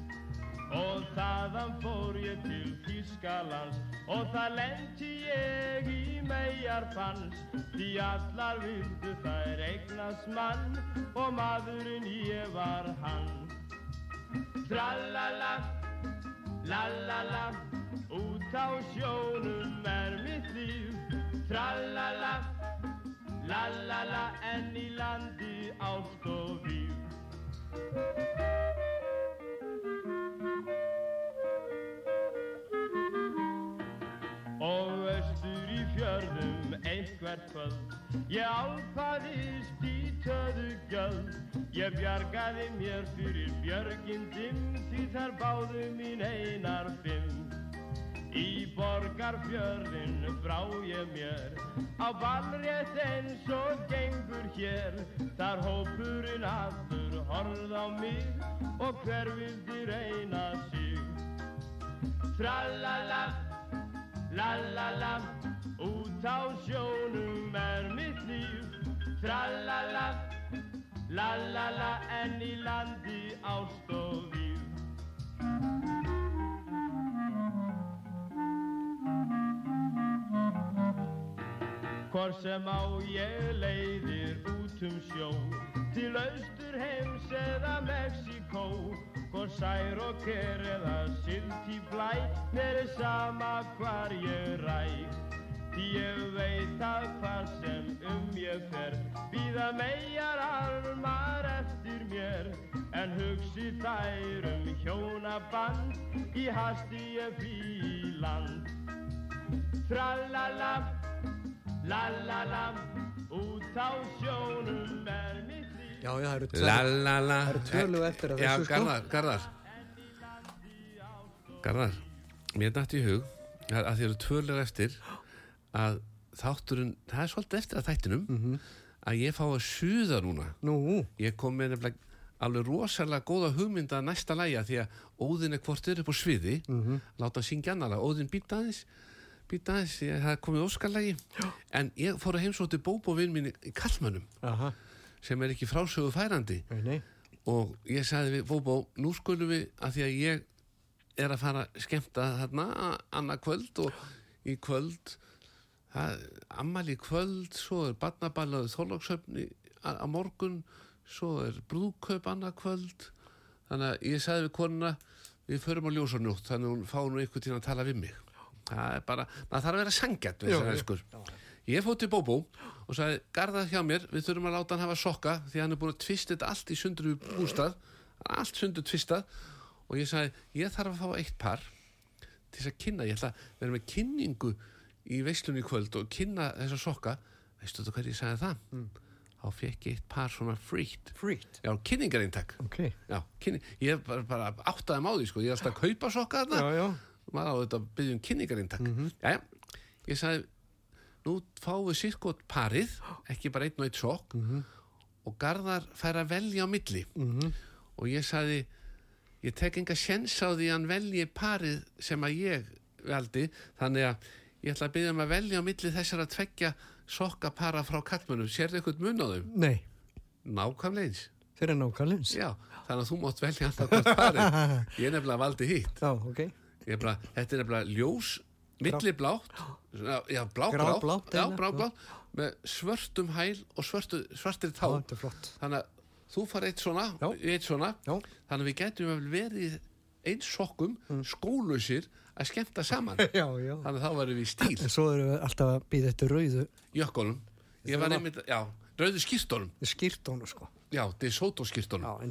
Speaker 8: Og þaðan fór ég til Þískalands Og það lendi ég í megarfans Því allar vildu þær eignast mann Og maðurinn ég var hann. Tralala La-la-la, út á sjónum er mitt líf. Tralala, la-la-la, en í landi ást og víf einhvert kvöld Ég álpaðist í töðu gjöld. Ég bjargaði mér fyrir björgindum Því þar báðu mín einar fimm. Í borgarfjörðin brá ég mér Á ballrétt eins og gengur hér. Þar hópurinn allur horfð á mig Og hver vildi reyna sig. Tralala La-la-la, út á sjónum er mitt líf. Tralala, La la la en í landi ást og víf Hvort sem á ég leiðir út um sjó Til austur heims eða Mexíkó. Hvort sær og ker eða silt í blæ Mér er sama hvar ég ræ Því ég veit að hvað sem um ég fer Býða megar armar eftir mér En hugsi þær um hjónaband Í hasti ég flý í land Tralala La-la-la, út á sjónum er mitt líf.
Speaker 3: Já, já, það eru
Speaker 2: La
Speaker 3: tvö.
Speaker 2: la la
Speaker 3: Það eru tvö lög eftir
Speaker 2: Já,
Speaker 3: þessu, sko.
Speaker 2: Garðar, Garðar Garðar Mér dætti í hug að, að þið eru tvölega eftir að þátturinn, það er svolítið eftir að þættinum
Speaker 3: Mhm.
Speaker 2: að ég fá að suða núna.
Speaker 3: Nú,
Speaker 2: ég kom með nefnilega alveg rosalega góða hugmynda að næsta lægja því að Óðinn er hvort er upp á sviði
Speaker 3: Mhm.
Speaker 2: láta hann syngja annarlega, Óðinn býta aðeins býta aðeins, ég, það komið óskarlægi en ég fór að heimsóti bóbovinn mín í Kallmönnum
Speaker 3: aha,
Speaker 2: sem er ekki frásögu færandi.
Speaker 3: Nei, nei.
Speaker 2: og ég sagði við Bóbó, nú skulum við að því að ég er að fara að skemmta þarna annað kvöld og í kvöld ammali í kvöld svo er barnaballaðu þorlóksöfni á morgun svo er brúðkaup annað kvöld. Þannig að ég sagði við konuna við förum á ljósanjótt þannig að hún fá nú einhvern tíðan að tala við mig. Það er bara, maður þarf að vera sangjart við þessar
Speaker 3: já.
Speaker 2: elskur. Ég fótt til Bóbó og sagði, garða hjá mér við þurfum að láta hann hafa sokka því hann er búin að tvista þetta allt í sundur við bústað allt sundur tvistað. Og ég sagði, ég þarf að fá eitt par til þess að kynna, ég ætla að vera með kynningu í veislunni í kvöld og kynna þessa sokka veistu þú hvernig ég sagði það?
Speaker 3: Mm.
Speaker 2: þá fekk ég eitt par svona frýtt já, kynningareintak
Speaker 3: Ok.
Speaker 2: já, kynning, ég bara, bara áttaði máði sko, ég alltaf að kaupa sokka þarna
Speaker 3: Já, já.
Speaker 2: maður á þetta að byggja um kynningareintak mm -hmm. Jæja, ég sagði nú fáum við sirkot parið ekki bara einn og einn sokk og Garðar fær að velja á milli -hmm. og ég sagði ég tek enga sjens á því að hann velji parið sem að ég veldi þannig að ég ætla að byggja um að velja á milli þessar að tveggja sokkapara frá kallmönnum sérðu eitthvað mun á þeim?
Speaker 3: Nei,
Speaker 2: Nákvæmlega eins
Speaker 3: þeir eru nákvæmleins.
Speaker 2: Já, þannig að þú mátt velja alltaf hvert parið ég nefnilega valdi hitt.
Speaker 3: Já, ok.
Speaker 2: Ég bara, þetta er nefnilega ljós milliblátt já, já,
Speaker 3: Gráblátt
Speaker 2: já, blágrátt með svörtum hæl og svörtu, svartir tá
Speaker 3: Já, þetta er flott.
Speaker 2: þannig að þú far eitt svona eitt svona, þannig að við getum verið eins sokkum
Speaker 3: Mm.
Speaker 2: Að skemmta saman.
Speaker 3: Já, já.
Speaker 2: þannig að þá verðum við í stíl.
Speaker 3: En svo erum við alltaf að býða eftir rauðu
Speaker 2: jökkunum. Ég var einmitt, já, rauðu skýrtónum
Speaker 3: skýrtónu, sko.
Speaker 2: já, DeSoto skýrtónum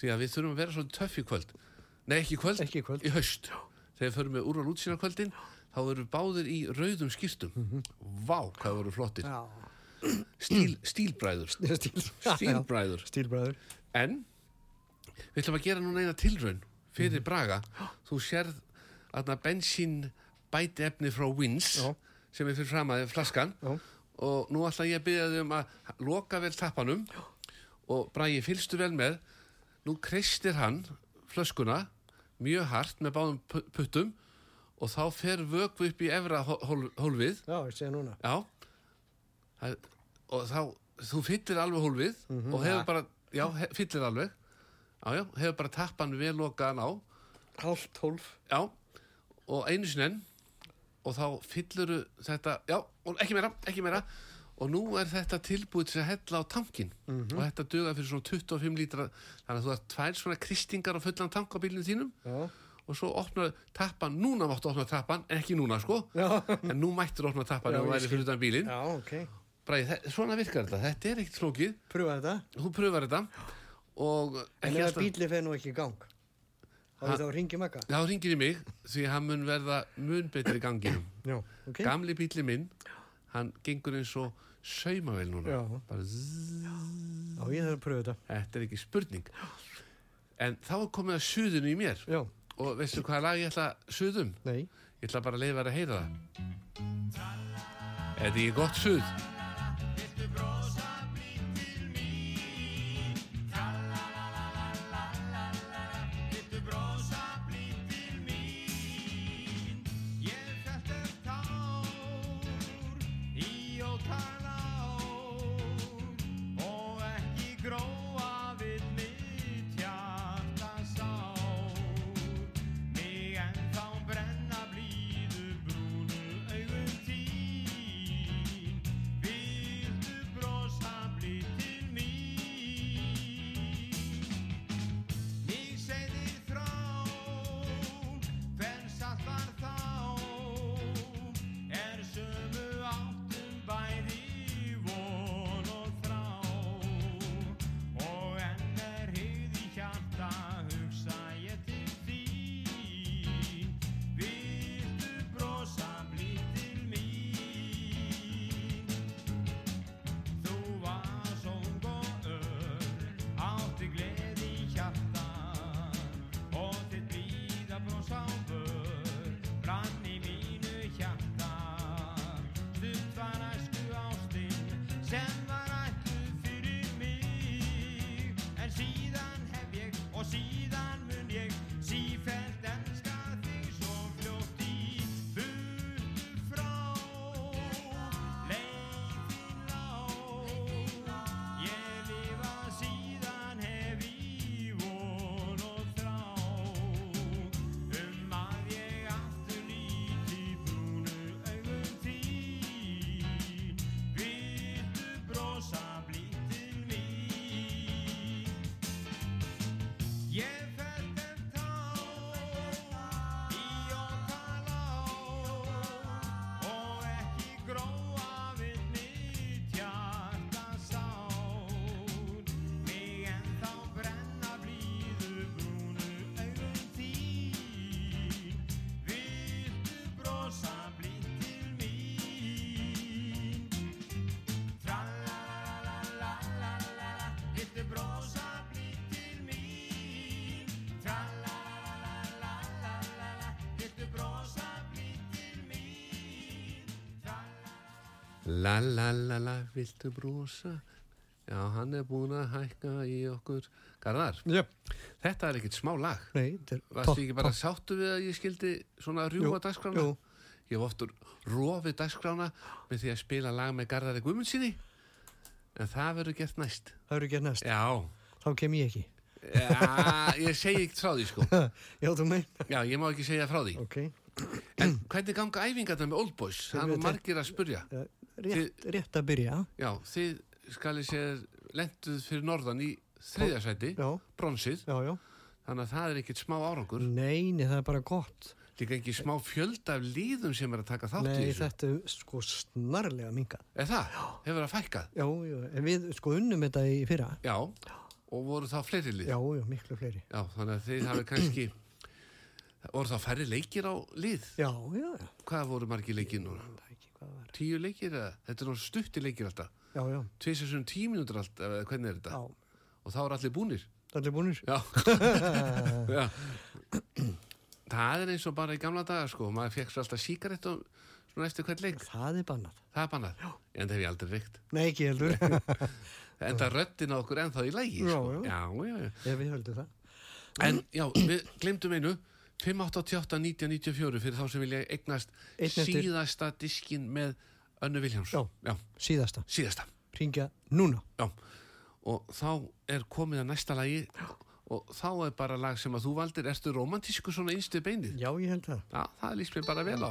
Speaker 2: því að við þurfum að vera svona töff í kvöld. Nei, ekki kvöld,
Speaker 3: Ekki í kvöld.
Speaker 2: í haust. Þegar förum við úr á útsýnarkvöldin þá erum við báðir í rauðum skýrstum Vá, hvað voru flottir.
Speaker 3: Já.
Speaker 2: Stíl, Stílbræður.
Speaker 3: Stíl.
Speaker 2: Stílbræður.
Speaker 3: Stílbræður.
Speaker 2: En við ætlum að gera núna eina tilraun fyrir Braga. Þú sérð bensín bæti efni frá Wins
Speaker 3: Já.
Speaker 2: sem er fyrir fram að flaskan.
Speaker 3: Já.
Speaker 2: og nú ætla ég að byrja þau um að loka vel tappanum og Bragi fylgstu vel með. Nú kreistir hann flöskuna mjög hart með báðum pu- puttum og þá fer vökvu upp í efra hól- hól- hólfið.
Speaker 3: Já, ég segja núna.
Speaker 2: já. Það, og þá þú fyllir alveg hólfið og hefur bara já, he, fyllir alveg. Já, já, hefur bara tappan vel lokaðan á.
Speaker 3: Hálft hólf.
Speaker 2: já, og einu sinni og þá fylluru þetta já, og ekki meira, ekki meira. Og nú er þetta tilbúið til að hella á tankin og þetta duga fyrir svona 25 lítra. Þannig að þú har tvær svona kristingar á fullan tank á bílinu þínum.
Speaker 3: Já.
Speaker 2: og svo opnar tappan, núna máttu opna tappan en ekki núna sko,
Speaker 3: Já.
Speaker 2: en nú mættur opna tappan
Speaker 3: ég
Speaker 2: væri fyrir utan bílinn.
Speaker 3: Já, ok.
Speaker 2: Bræði, svona virkar þetta, þetta er ekkert
Speaker 3: þetta.
Speaker 2: þú pröfar þetta. Og
Speaker 3: En
Speaker 2: alltaf
Speaker 3: bíli fer nú ekki í gang, þá
Speaker 2: Ha-
Speaker 3: er það að ringi makka.
Speaker 2: þá ringir í mig því hann mun verða mun betri ganginum
Speaker 3: Já, ok.
Speaker 2: gamli bíli minn hann gengur eins og saumavel núna
Speaker 3: Já.
Speaker 2: bara zzz,
Speaker 3: Já, ég þarf að pröfa þetta.
Speaker 2: þetta er ekki spurning en þá er komið að suðinu í mér
Speaker 3: Já,
Speaker 2: og veistu hvaða lag ég ætla að suðum
Speaker 3: nei.
Speaker 2: ég ætla bara að leifa þér að heyra það er þetta ekki gott suð La la la la, viltu brosa? Já, hann er búinn að hækka í okkur. Garðar,
Speaker 3: Já,
Speaker 2: þetta er ekkert smá lag.
Speaker 3: nei, þetta er
Speaker 2: Varst þið ekki bara sáttu við að ég skildi svona rjúa
Speaker 3: Jú,
Speaker 2: dagskrána?
Speaker 3: jú.
Speaker 2: Ég hef oftur rofið dagskrána með því að spila lag með Garðari Guðmundsinni. En það verður gert næst.
Speaker 3: Það eru ekki næst,
Speaker 2: Já,
Speaker 3: þá kem ég ekki
Speaker 2: Já, ég segi ekkert frá því sko.
Speaker 3: Já, þú mein
Speaker 2: Já, ég má ekki segja frá því.
Speaker 3: Ok,
Speaker 2: En hvernig ganga æfingarna með Old Boys? Það er margir að spurja.
Speaker 3: eh, rétt, rétt að byrja
Speaker 2: Já, þið skalið sér lenduð fyrir norðan í þriðjasæti,
Speaker 3: Já,
Speaker 2: bronsið,
Speaker 3: já, já
Speaker 2: þannig að það er ekkert smá árangur.
Speaker 3: Nei, nei, það er bara gott
Speaker 2: Líka ekki smá fjölda af líðum sem er að taka þátt í
Speaker 3: Nei,
Speaker 2: þessu.
Speaker 3: þetta er sko snarlega minkað
Speaker 2: Er það? Hefur það fækkað?
Speaker 3: Já, já, en við sko unnum þetta í fyrra
Speaker 2: Já. Og voru þá fleiri lið?
Speaker 3: Já, já, miklu fleiri
Speaker 2: Já, þannig að þið hafi kannski, voru þá færri leikir á lið?
Speaker 3: Já, já, já,
Speaker 2: Hvað voru margir leikir núna?
Speaker 3: Það það var
Speaker 2: Tíu leikir eða? Þetta er nú stutti leikir alltaf.
Speaker 3: Já, já,
Speaker 2: Tvisar sem tíu mínútur alltaf, eða hvernig er þetta?
Speaker 3: já,
Speaker 2: Og þá er allir búnir?
Speaker 3: það er búinir
Speaker 2: Já. Já. Það er eins og bara í gamla daga sko, maður fekk svo alltaf síkarett og svona eftir hvern leik.
Speaker 3: Það er bannað
Speaker 2: Það er bannað. En það hef ég aldrei reykt.
Speaker 3: Nei, ekki heldur
Speaker 2: Enda röddin á okkur ennþá í lægi.
Speaker 3: Já,
Speaker 2: Sko.
Speaker 3: já.
Speaker 2: já, já, já.
Speaker 3: Ef við höldum það
Speaker 2: En já, við glemdum einu 588-1994 fyrir þá sem vilja eignast síðasta diskin með Önnu Viljáms.
Speaker 3: Já.
Speaker 2: já.
Speaker 3: Síðasta,
Speaker 2: Síðasta.
Speaker 3: ringja núna
Speaker 2: Já. Og þá er komið að næsta lagi og þá er bara lag sem að þú valdir. Ertu romantísku svona einstu beinið?
Speaker 3: Já, ég held það
Speaker 2: Já, það líst mér bara vel á.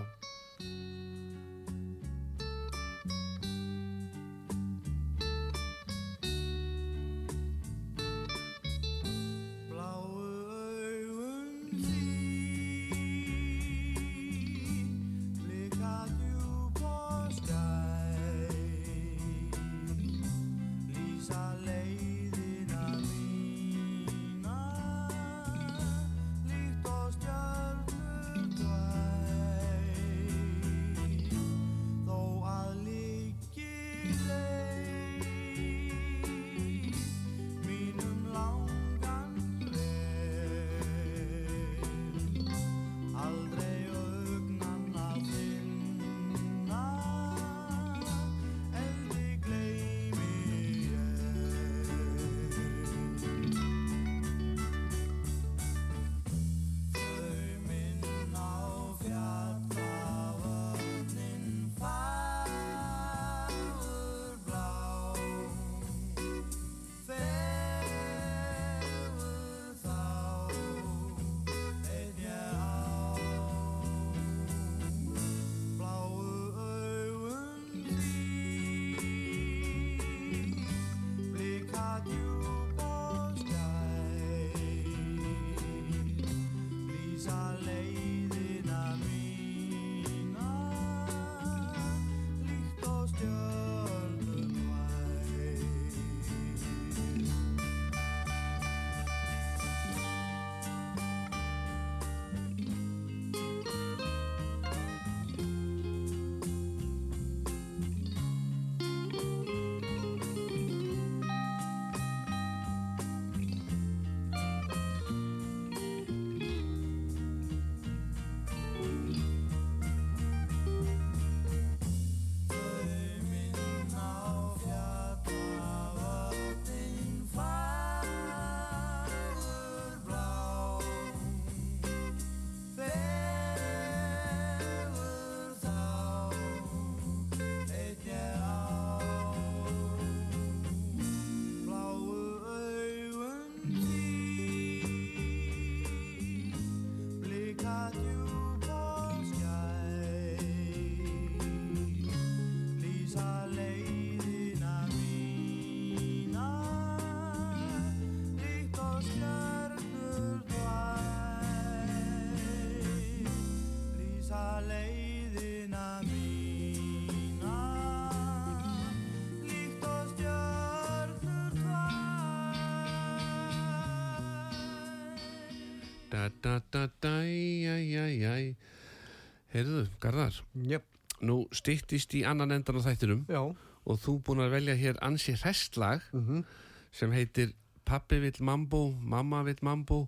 Speaker 2: Heyrðu, Garðar,
Speaker 3: Jöp,
Speaker 2: nú styttist í annan endan á þættinum
Speaker 3: já.
Speaker 2: og þú búin að velja hér ansi hresslag
Speaker 3: mhm.
Speaker 2: sem heitir Pappi vill mambo, mamma vill mambo,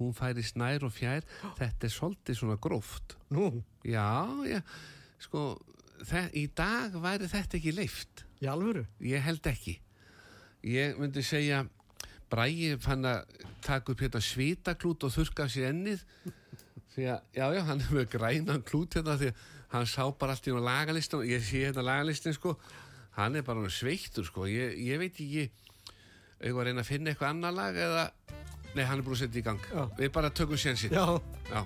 Speaker 2: hún færi snær og fjær. Þetta er svolítið svona gróft.
Speaker 3: Nú,
Speaker 2: Já, já, sko, í dag væri þetta ekki leift.
Speaker 3: í alvöru.
Speaker 2: Ég held ekki. Ég myndi segja, Bræi fann að taka upp hérna svitaklút og þurrka af sér ennið. Því að, já, já, hann er með grænan klút hérna því að hann sá bara allt í hún lagalistin. Ég sé hérna lagalistin, sko. Hann er bara sveittur, sko. Ég, ég veit ekki, auðvitað að reyna að finna eitthvað annar lag eða, nei, hann er búin að setja í gang.
Speaker 3: Já.
Speaker 2: Við bara tökum sénsinn.
Speaker 3: Já,
Speaker 2: Já.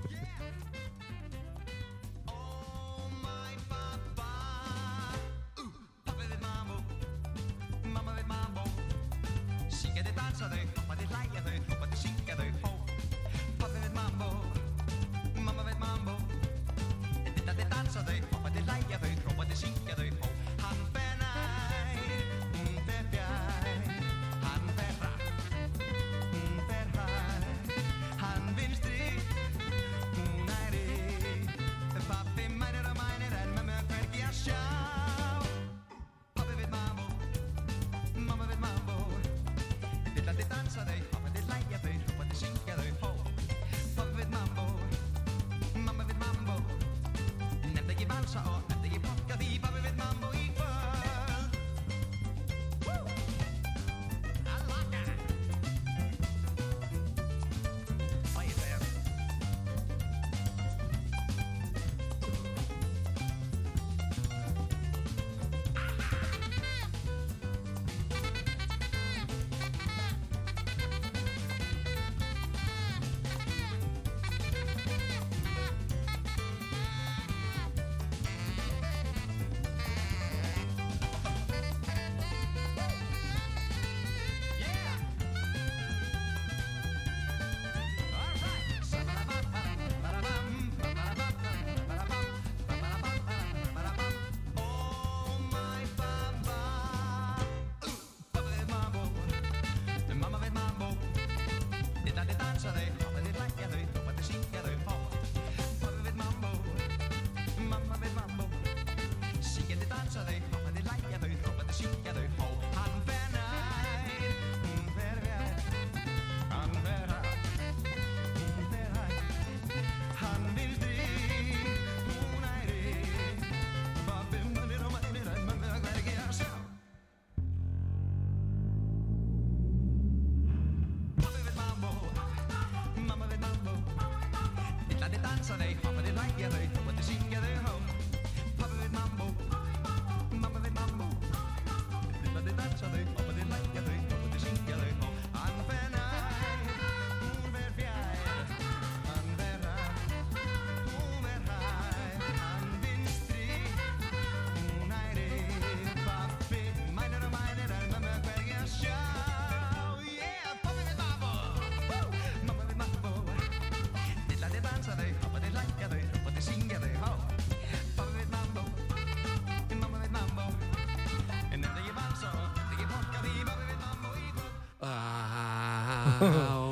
Speaker 2: Á,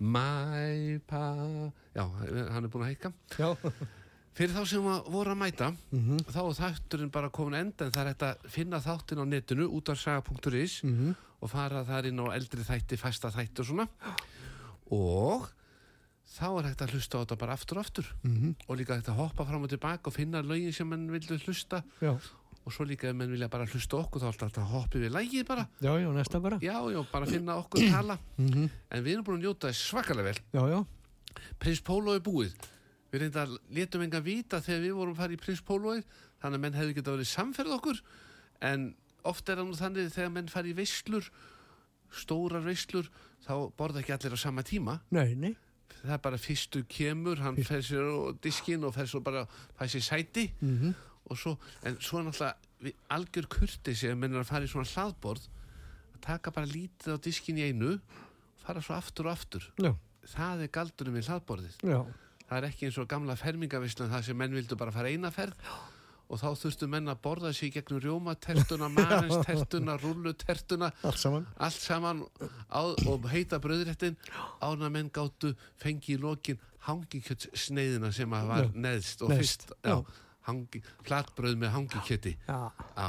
Speaker 2: my pa. Já, hann er búin að heika
Speaker 3: Já,
Speaker 2: Fyrir þá sem að voru að mæta þá er þátturinn bara komin enda en það er hægt að finna þáttin á netinu út af saga.is og fara þar inn á eldri þætti, fasta þætti og svona. Og þá er hægt að hlusta á þetta bara aftur og aftur. Og líka hægt að hoppa fram og tilbaka og finna lögin sem menn vildu hlusta.
Speaker 3: Já,
Speaker 2: og svo líka ef menn vilja bara hlusta okkur þá alltaf að hoppa við lægið bara.
Speaker 3: Já, já, næsta bara.
Speaker 2: já, já, bara finna okkur tala. En við erum búin að njóta þess svakalega vel.
Speaker 3: Já, já,
Speaker 2: Prins Pólo er búið. Við reynda letum enga vita þegar við vorum farið í Prins Pólóið þannig að menn hefði geta verið samferð okkur. En oft er það nú þannig þegar menn farið í veislur stórar veislur þá borða ekki allir á sama tíma.
Speaker 3: Nei, nei,
Speaker 2: það er bara fyrstu kemur hann fer sér á diskinn og fer svo bara fæ sér sæti.
Speaker 3: Mhm.
Speaker 2: og svo, en svo náttúrulega algjör kurti sem menn er að fara í svona hlaðborð að taka bara lítið á diskinn í einu fara svo aftur og aftur.
Speaker 3: Já,
Speaker 2: það er galdurinn við hlaðborðið.
Speaker 3: Já,
Speaker 2: það er ekki eins og gamla fermingavislan það sem menn vildu bara fara eina ferð og og þá þurftu menn að borða í gegnum rjómatertuna, marenstertuna, rullutertuna
Speaker 3: Allt saman.
Speaker 2: allt saman á, og heita bröðréttin ána menn gáttu fengi í lokin hangikjötssneiðina sem að var neðst og fyrst
Speaker 3: já.
Speaker 2: já, hangi, flatbröð með
Speaker 3: já,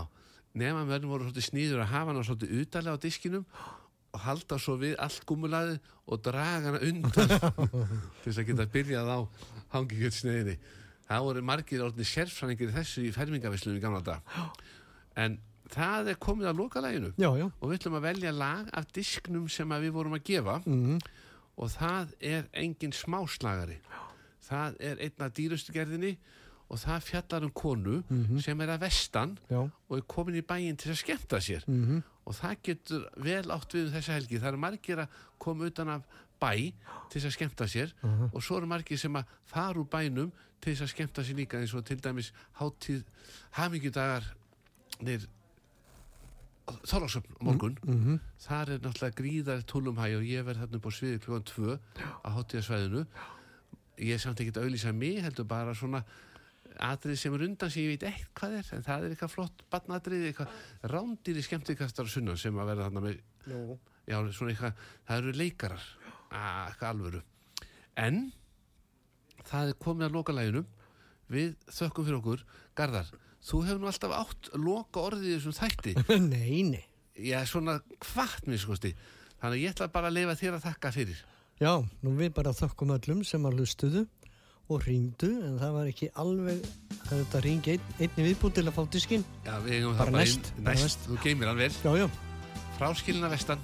Speaker 2: nema menn voru svolítið sníður að hafa hana svolítið utalega á diskinum og halda svo við allt gúmulaði og draga hana undan til þess að geta byrjað á hangikjötssneiðinni það voru margir orðin sérfræðingir þessu í fermingavislunum í gamla dag en það er komið að lokalæginu
Speaker 3: Já, já.
Speaker 2: og við ætlum að velja lag af disknum sem við vorum að gefa.
Speaker 3: Mm
Speaker 2: og það er engin smáslagari. Það er einn af dýrustu gerðinni og það fjallar um konu sem er að vestan
Speaker 3: Já.
Speaker 2: og er komin í bæinn til að skemmta sér.
Speaker 3: Mm
Speaker 2: og það getur vel átt við um þessa helgi. Það eru margir að koma utan af bæ til þess að skemmta sér og svo eru margir sem að fara úr bænum til þess að skemmta sér líka eins og til dæmis hátíð hamingjudagar nýr Þorlásöfn morgun.
Speaker 3: -hmm.
Speaker 2: þar er náttúrulega gríðar tólumhæ og ég verð þarna upp á sviði klukkan tvö á hátíðasvæðinu ég er samt ekkert að auðlýsa mig heldur bara svona atrið sem er undan sem ég veit ekkert hvað er en það er eitthvað flott barnatrið eitthvað rándýri skemmtikastar sunnan sem að verða þarna með
Speaker 3: Jó.
Speaker 2: já, eitthvað, það eru leikarar. Að, eitthvað alvöru. En það er komið að loka læginum við þökkum fyrir okkur. Garðar, þú hefur nú alltaf átt loka orðið þessum þætti.
Speaker 3: Nei, nei.
Speaker 2: er svona hvart mér skosti þannig ég ætla bara að leifa þér að þakka fyrir.
Speaker 3: Já, nú við bara þökkum öllum sem að hlustuðu og ringdu en það var ekki alveg þetta ringi ein, einni viðbútt til að fá diskinn. Bara
Speaker 2: það bara
Speaker 3: næst,
Speaker 2: næst, þú geymir hann vel fráskilina vestan